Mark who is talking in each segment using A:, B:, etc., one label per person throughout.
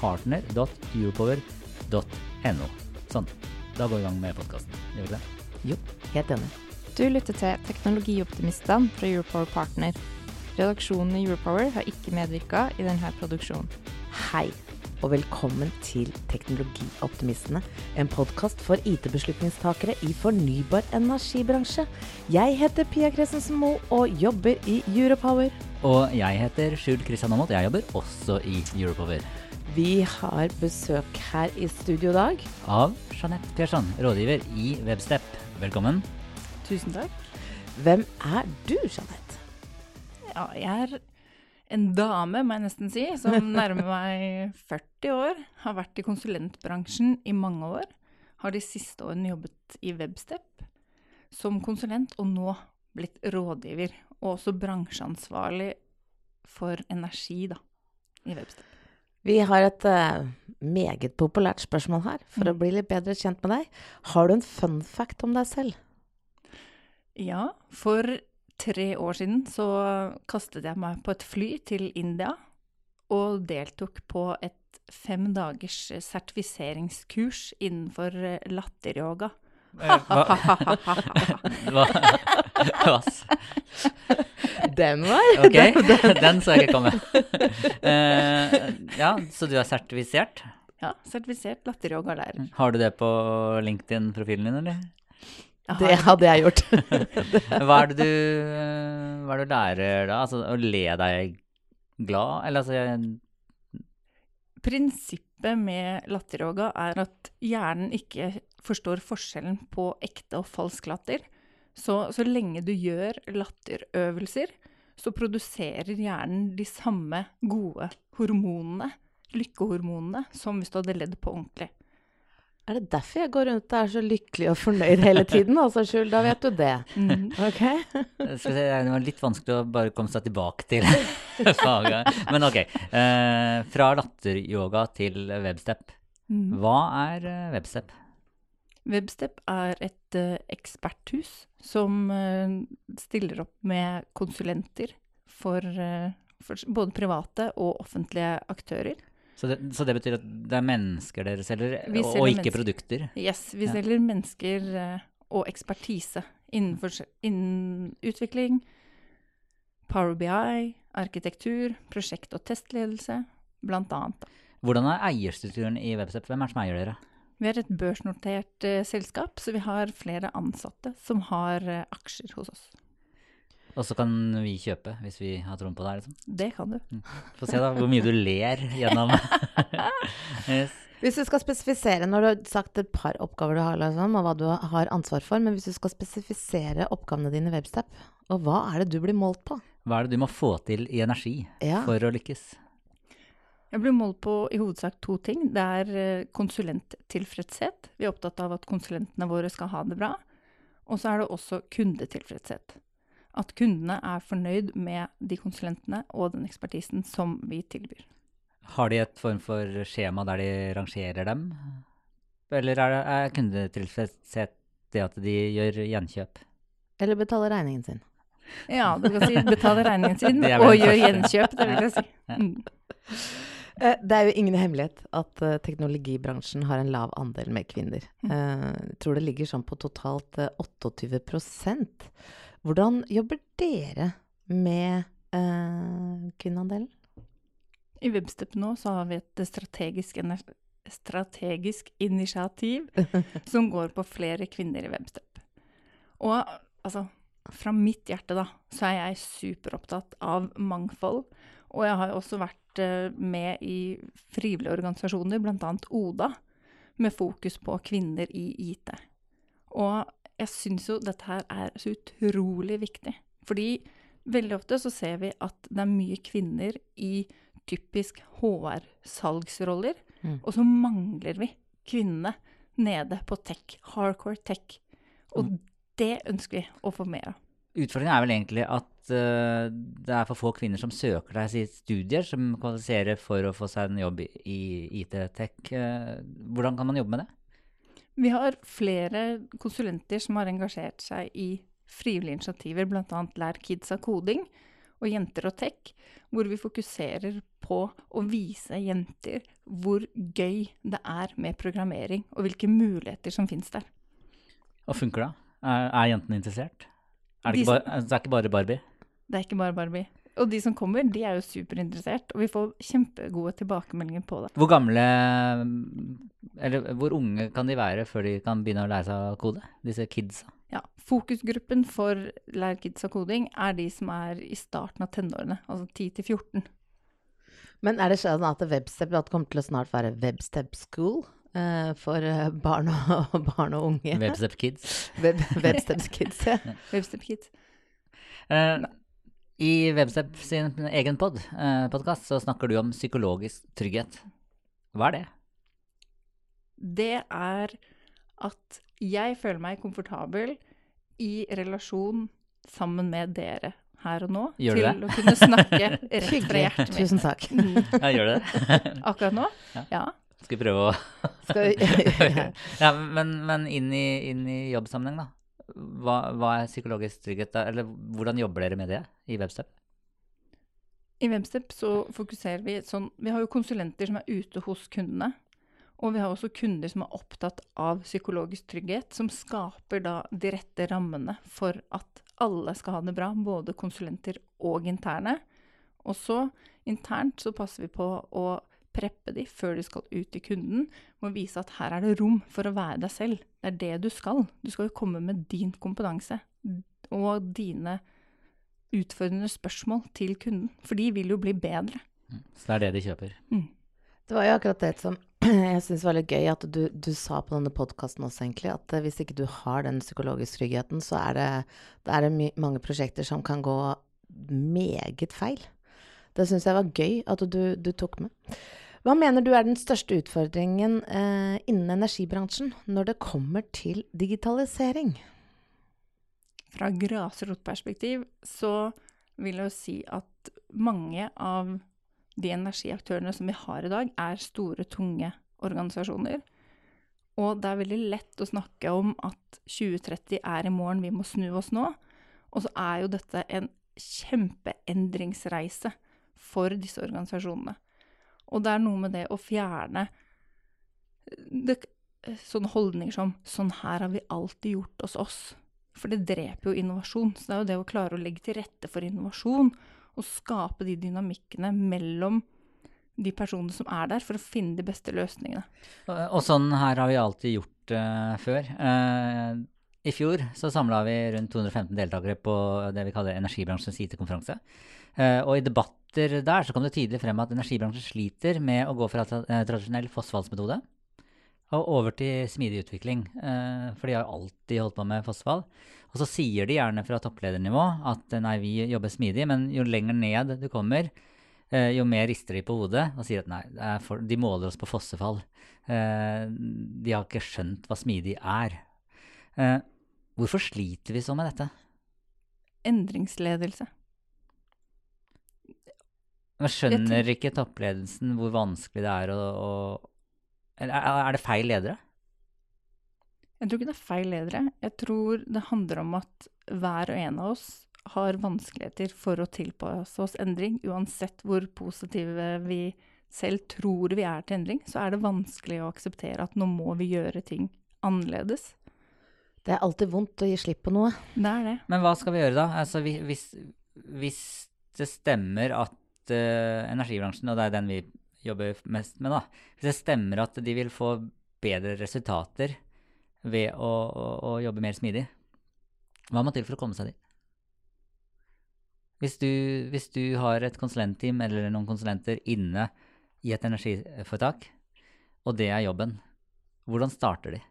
A: partner.europower.no. Sånn. Da går vi i gang med podkasten. Gjør vi det?
B: Jo, helt enig.
C: Du lytter til Teknologioptimistene fra Europower Partner. Redaksjonen i Europower har ikke medvirka i denne produksjonen.
B: Hei, og velkommen til Teknologioptimistene, en podkast for IT-beslutningstakere i fornybar energibransje. Jeg heter Pia Kresensen Moe og jobber i Europower.
A: Og jeg heter Skjul Kristian Aamodt. Jeg jobber også i Europower.
B: Vi har besøk her i studio i dag.
A: Av Jeanette Persson, rådgiver i Webstep. Velkommen.
C: Tusen takk.
B: Hvem er du, Jeanette?
C: Ja, jeg er en dame, må jeg nesten si, som nærmer meg 40 år. Har vært i konsulentbransjen i mange år. Har de siste årene jobbet i Webstep som konsulent, og nå blitt rådgiver. Og også bransjeansvarlig for energi, da, i Webstep.
B: Vi har et uh, meget populært spørsmål her, for
C: Mm.
B: å bli litt bedre kjent med deg. Har du en fun fact om deg selv?
C: Ja, for tre år siden så kastet jeg meg på et fly til India og deltok på et fem dagers sertifiseringskurs innenfor eh, latteryoga.
A: Eh, Hva, hva,
B: Den var
A: Ok, den så jeg ikke komme. Uh, ja, så du er sertifisert.
C: Ja, sertifisert latteryogalærer.
A: Har du det på LinkedIn-profilen din, eller?
B: Det hadde jeg gjort.
A: Hva er det du, hva er det du lærer da? Altså, å le deg glad? Eller altså jeg-
C: Prinsippet med latteryoga er at hjernen ikke forstår forskjellen på ekte og falsk latter. Så, så lenge du gjør latterøvelser, så produserer hjernen de samme gode hormonene, lykkehormonene, som hvis du hadde ledd på ordentlig.
B: Er det derfor jeg går rundt og er så lykkelig og fornøyd hele tiden? Altså, Skjul, da vet du det.
C: Mhm.
B: Ok?
A: Skal vi det var litt vanskelig å bare komme seg tilbake til faget. Men ok. Eh, fra latteryoga til webstep.
C: Mhm.
A: Hva er eh, webstep?
C: Webstep er et eh, eksperthus som eh, stiller opp med konsulenter for, eh, for både private og offentlige aktører.
A: Så det, så det betyr at det er mennesker dere selger,
C: selger
A: og ikke
C: mennesker.
A: produkter?
C: Yes, vi
A: Ja.
C: selger mennesker og ekspertise innenfor innen utvikling, Power BI, arkitektur, prosjekt- og testledelse, blant annet.
A: Hvordan er eierstrukturen i webstep? Hvem er det som eier dere?
C: Vi er et børsnotert eh, selskap, så vi har flere ansatte som har eh, aksjer hos oss.
A: Og så kan vi kjøpe hvis vi har troen på det, liksom.
C: Det kan du.
A: Få se da hvor mye du ler gjennom yes.
B: Hvis du skal spesifisere, når du har sagt et par oppgaver du har, liksom, og hva du har ansvar for, men hvis du skal spesifisere oppgavene dine i Webstep, og hva er det du blir målt på?
A: Hva er det du må få til i energi
B: Ja.
A: for å lykkes?
C: Jeg blir målt på i hovedsak to ting. Det er eh, konsulenttilfredshet. Vi er opptatt av at konsulentene våre skal ha det bra. Og så er det også kundetilfredshet. At kundene er fornøyd med de konsulentene og den ekspertisen som vi tilbyr.
A: Har de et form for skjema der de rangerer dem? Eller er, er kundetilfredshet det at de gjør gjenkjøp?
B: Eller betaler regningen sin?
C: Ja, du kan si betaler regningen sin og gjør gjenkjøp, det vil jeg si. Mm.
B: Eh, Det er jo ingen hemmelighet at eh, teknologibransjen har en lav andel med kvinner.
C: Mm.
B: Eh, Jeg tror det ligger sånn på totalt eh, 28% Hvordan jobber dere med kvinneandelen?
C: I Webstep nå så har vi et strategisk strategisk initiativ som går på flere kvinner i Webstep. Og altså, fra mitt hjerte, da, så er jeg superopptatt av mangfold. Og jeg har også vært eh, med i frivillige organisasjoner, bl.a. ODA, med fokus på kvinner i IT. Og jeg syns jo dette her er så utrolig viktig. Fordi veldig ofte så ser vi at det er mye kvinner i typisk HR-salgsroller,
B: Mm.
C: og så mangler vi kvinnene nede på tech, hardcore tech. Og det ønsker vi å få mer av.
A: Utfordringen er vel egentlig at uh, det er for få kvinner som søker deg i studier som kvalifiserer for å få seg en jobb i- i IT-tech. Uh, hvordan kan man jobbe med det?
C: Vi har flere konsulenter som har engasjert seg i frivillige initiativer, bl.a. Lær kids av koding og Jenter og tech, hvor vi fokuserer på å vise jenter hvor gøy det er med programmering, og hvilke muligheter som finnes der.
A: Og funker det? Er, er jentene interessert? Er det,
C: De
A: ikke bare, det er ikke bare Barbie?
C: Det er ikke bare Barbie. Og de som kommer, de er jo superinteressert, og vi får kjempegode tilbakemeldinger på det.
A: Hvor gamle Eller hvor unge kan de være før de kan begynne å lære seg å kode? Disse kidsa.
C: Ja, Fokusgruppen for Lær kidsa koding er de som er i starten av tenårene, altså 10 til 14.
B: Men er det sånn at Webstep kommer til å snart være Webstep School for eh, barn og, barn og unge?
A: Webstep Kids.
B: Web, Websteps Kids, ja.
C: Webstep Kids.
A: Uh, I Webstep sin egen pod, uh, podkast så snakker du om psykologisk trygghet. Hva er det?
C: Det er at jeg føler meg komfortabel i relasjon sammen med dere her og nå.
A: Gjør du
C: til å kunne snakke rett fra hjertet mitt.
B: Tusen takk.
C: Mm.
A: Ja, gjør det det?
C: Akkurat nå?
A: Ja.
C: Ja.
A: Skal vi prøve å
B: Skal vi,
A: Ja, men, men inn, i, inn i jobbsammenheng, da. Hva, hva er psykologisk trygghet? da? Eller hvordan jobber dere med det i Webstep?
C: I Webstep så fokuserer vi sånn Vi har jo konsulenter som er ute hos kundene. Og vi har også kunder som er opptatt av psykologisk trygghet, som skaper da de rette rammene for at alle skal ha det bra, både konsulenter og interne. Og så internt så passer vi på å preppe de før de skal ut til kunden, Må vise at her er det rom for å være deg selv. Det er det du skal. Du skal jo komme med din kompetanse og dine utfordrende spørsmål til kunden, for de vil jo bli bedre.
A: Så det er det de kjøper.
B: Det var jo akkurat det som jeg syns var litt gøy at du, du sa på denne podkasten også, egentlig, at eh, hvis ikke du har den psykologiske tryggheten, så er det, det er my mange prosjekter som kan gå meget feil. Det syns jeg var gøy at du, du tok med. Hva mener du er den største utfordringen eh, innen energibransjen når det kommer til digitalisering?
C: Fra grasrotperspektiv så vil jeg jo si at mange av de energiaktørene som vi har i dag, er store, tunge organisasjoner. Og det er veldig lett å snakke om at 2030 er i morgen, vi må snu oss nå. Og så er jo dette en kjempeendringsreise for disse organisasjonene. Og det er noe med det å fjerne det, sånne holdninger som 'sånn her har vi alltid gjort hos oss'. For det dreper jo innovasjon. Så det er jo det å klare å legge til rette for innovasjon, og skape de dynamikkene mellom de personene som er der, for å finne de beste løsningene.
A: Og, sånn her har vi alltid gjort uh, før. Uh, I fjor så samla vi rundt 215 deltakere på det vi kaller energibransjens IT-konferanse. Uh, og i debatter der så kom det tydelig frem at energibransjen sliter med å gå fra tra eh, tradisjonell fossfallsmetode og over til smidig utvikling. Eh, for de har alltid holdt på med fossfall. Og så sier de gjerne fra toppledernivå at eh, nei, vi jobber smidig, men jo lenger ned du kommer, jo mer rister de på hodet og sier at nei, de måler oss på fossefall. De har ikke skjønt hva smidig er. Hvorfor sliter vi så med dette?
C: Endringsledelse.
A: Men skjønner ikke toppledelsen hvor vanskelig det er å, å er, er det feil ledere?
C: Jeg tror ikke det er feil ledere. Jeg tror det handler om at hver og en av oss har vanskeligheter for å tilpasse oss endring. Uansett hvor positive vi selv tror vi er til endring, så er det vanskelig å akseptere at nå må vi gjøre ting annerledes.
B: Det er alltid vondt å gi slipp på noe.
C: Det er det.
A: Men hva skal vi gjøre da? Altså, hvis, hvis det stemmer at eh, energibransjen, og det er den vi jobber mest med, da. Hvis det stemmer at de vil få bedre resultater ved å, å, å jobbe mer smidig, hva må til for å komme seg dit? Hvis du, hvis du har et konsulentteam eller noen konsulenter inne i et energiforetak, og det er jobben, hvordan starter de?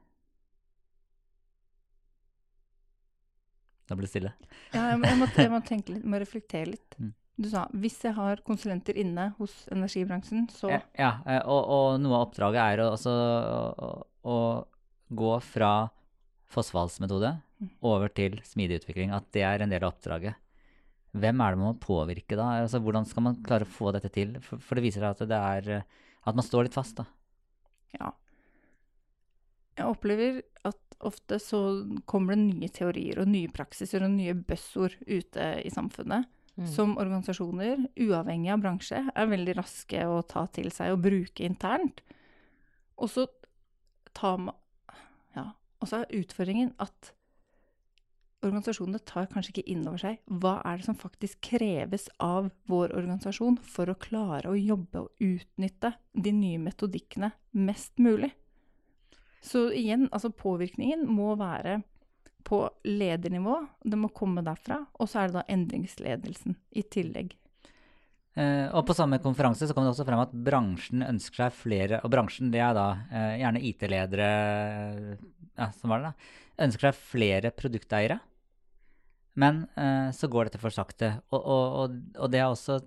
A: Da blir det stille.
C: Ja, jeg, må, jeg, må, jeg må tenke litt, må reflektere litt.
A: Mm.
C: Du sa hvis jeg har konsulenter inne hos energibransjen, så
A: Ja, ja eh, og, og noe av oppdraget er å, også, å, å gå fra fossefallsmetode
C: Mm.
A: over til smidig utvikling. At det er en del av oppdraget. Hvem er det man må påvirke da? Altså, hvordan skal man klare å få dette til? For, for det viser seg at det er at man står litt fast, da.
C: ja. Jeg opplever at ofte så kommer det nye teorier og nye praksiser og nye buzzord ute i samfunnet.
B: Mm.
C: Som organisasjoner, uavhengig av bransje, er veldig raske å ta til seg og bruke internt. Og så tar Ja. Er utfordringen at organisasjonene tar kanskje ikke inn over seg hva er det som faktisk kreves av vår organisasjon for å klare å jobbe og utnytte de nye metodikkene mest mulig. Så igjen, altså påvirkningen må være på ledernivå, det må komme derfra, og så er det da endringsledelsen i tillegg.
A: Uh, og på samme konferanse så kom det også frem at bransjen ønsker seg flere Og bransjen, det er da uh, gjerne IT-ledere Ja, sånn var det, da. Ønsker seg flere produkteiere. Men uh, så går dette for sakte. Og, og, og, det er også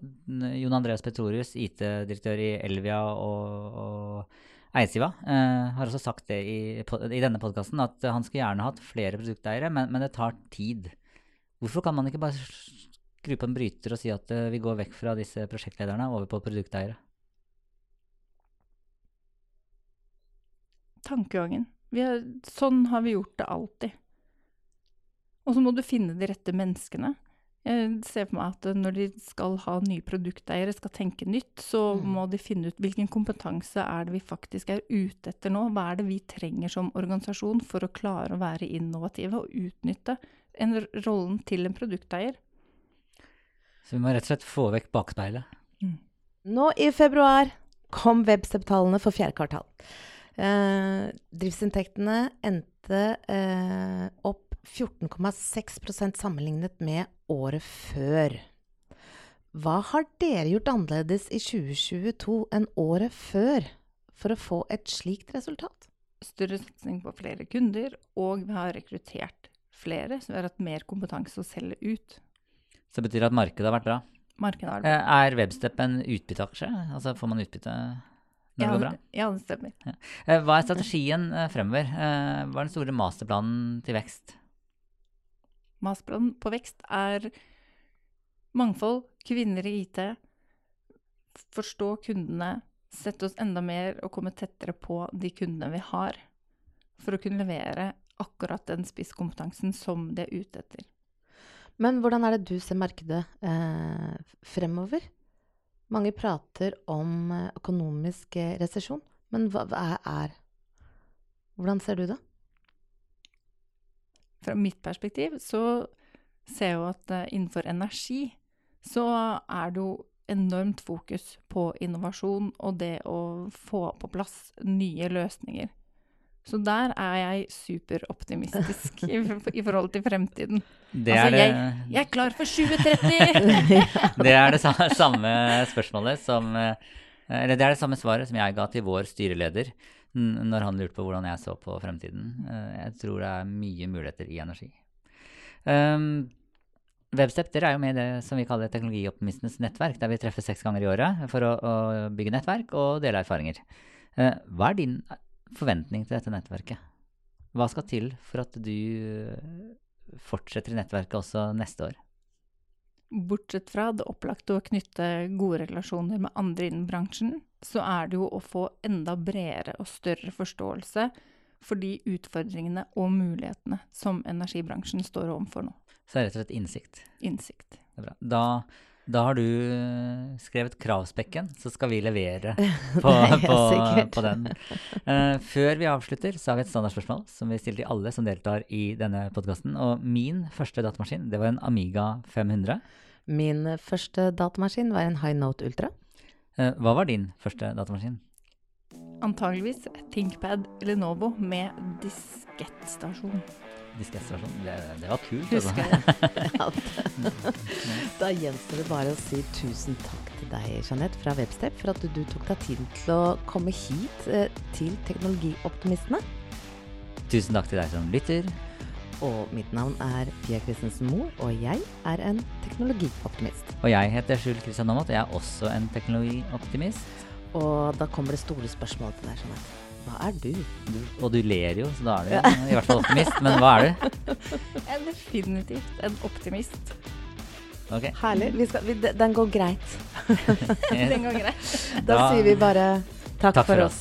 A: Jon Andreas Petrorius, IT-direktør i Elvia og, og Eidsiva, eh, har også sagt det i, i denne podkasten, at han skulle gjerne hatt flere produkteiere, men, men det tar tid. Hvorfor kan man ikke bare skru på en bryter og si at eh, vi går vekk fra disse prosjektlederne over på produkteiere?
C: Tankegangen. Sånn har vi gjort det alltid. Og så må du finne de rette menneskene. Jeg ser for meg at når de skal ha nye produkteiere, skal tenke nytt, så
B: Mm.
C: må de finne ut hvilken kompetanse er det vi faktisk er ute etter nå. Hva er det vi trenger som organisasjon for å klare å være innovative og utnytte en rollen til en produkteier.
A: Så vi må rett og slett få vekk bakspeilet.
B: Nå i februar kom Webstep-tallene for fjerde kvartal. Eh, driftsinntektene endte eh, opp 14,6% sammenlignet med året før. Hva har dere gjort annerledes i 2022 enn året før for å få et slikt resultat?
C: Større satsing på flere kunder, og vi har rekruttert flere, så vi har hatt mer kompetanse å selge ut.
A: Så det betyr at markedet har vært bra.
C: Markedet har
A: vært bra. Er Webstep en utbytteaksje? Altså får man utbytte når det går bra?
C: ja, det stemmer.
A: Eh, Hva er strategien eh, fremover? Eh, Hva er den store masterplanen til vekst?
C: Masterplanen på vekst er mangfold, kvinner i IT, forstå kundene, sette oss enda mer og komme tettere på de kundene vi har, for å kunne levere akkurat den spisskompetansen som de er ute etter.
B: Men hvordan er det du ser markedet eh, fremover? Mange prater om eh, økonomisk eh, resesjon, men hva, hva er Hvordan ser du det?
C: Fra mitt perspektiv så ser jeg jo at eh, innenfor energi så er det jo enormt fokus på innovasjon og det å få på plass nye løsninger. Så der er jeg superoptimistisk i, i forhold til fremtiden.
A: Det
C: Altså,
A: det,
C: Jeg er klar for 2030!
A: det, er det sa- samme spørsmålet som eh, Eller det er det samme svaret som jeg ga til vår styreleder når han lurte på hvordan jeg så på fremtiden. Eh, Jeg tror det er mye muligheter i energi. Um, Webstep er jo med i det som vi kaller Teknologioptimistenes nettverk, der vi treffes seks ganger i året for å, å bygge nettverk og dele erfaringer. Uh, Hva er din forventning til dette nettverket? Hva skal til for at du eh, fortsetter i nettverket også neste år?
C: Bortsett fra det opplagte å knytte gode relasjoner med andre innen bransjen, så er det jo å få enda bredere og større forståelse for de utfordringene og mulighetene som energibransjen står overfor nå.
A: Så det er rett og slett innsikt.
C: Innsikt.
A: Det er bra. Da, da har du eh, skrevet kravspekken, så skal vi levere på, på, på den. Uh, før vi avslutter, så har vi et standardspørsmål som vi stiller til alle som deltar i denne podkasten. Og min første datamaskin, det var en Amiga 500.
B: Min første datamaskin var en High Note Ultra.
A: Eh, hva var din første datamaskin?
C: Antageligvis ThinkPad Lenovo med diskettstasjon.
A: Diskettstasjon. Det, det var kult.
C: Husker
A: Altså.
C: det.
B: Da gjenstår det bare å si tusen takk til deg, Jeanette, fra Webstep, for at du, du tok deg tiden til å komme hit eh, til Teknologioptimistene.
A: Tusen takk til deg som lytter.
B: Og mitt navn er Pia Christensen Moe, og jeg er en teknologioptimist.
A: Og jeg heter Skjul Kristian Aamodt, og jeg er også en teknologioptimist.
B: Og da kommer det store spørsmålet til deg, Jeanette. Hva er du?
A: Du, og du ler jo, så da er du ja. i hvert fall optimist. Men hva er du?
C: Jeg er definitivt en optimist.
A: Okay.
B: Herlig. Vi skal, vi, den går greit.
C: Den går greit.
B: Da
A: Da-
B: sier vi bare takk,
A: Takk
B: for
A: for
B: oss.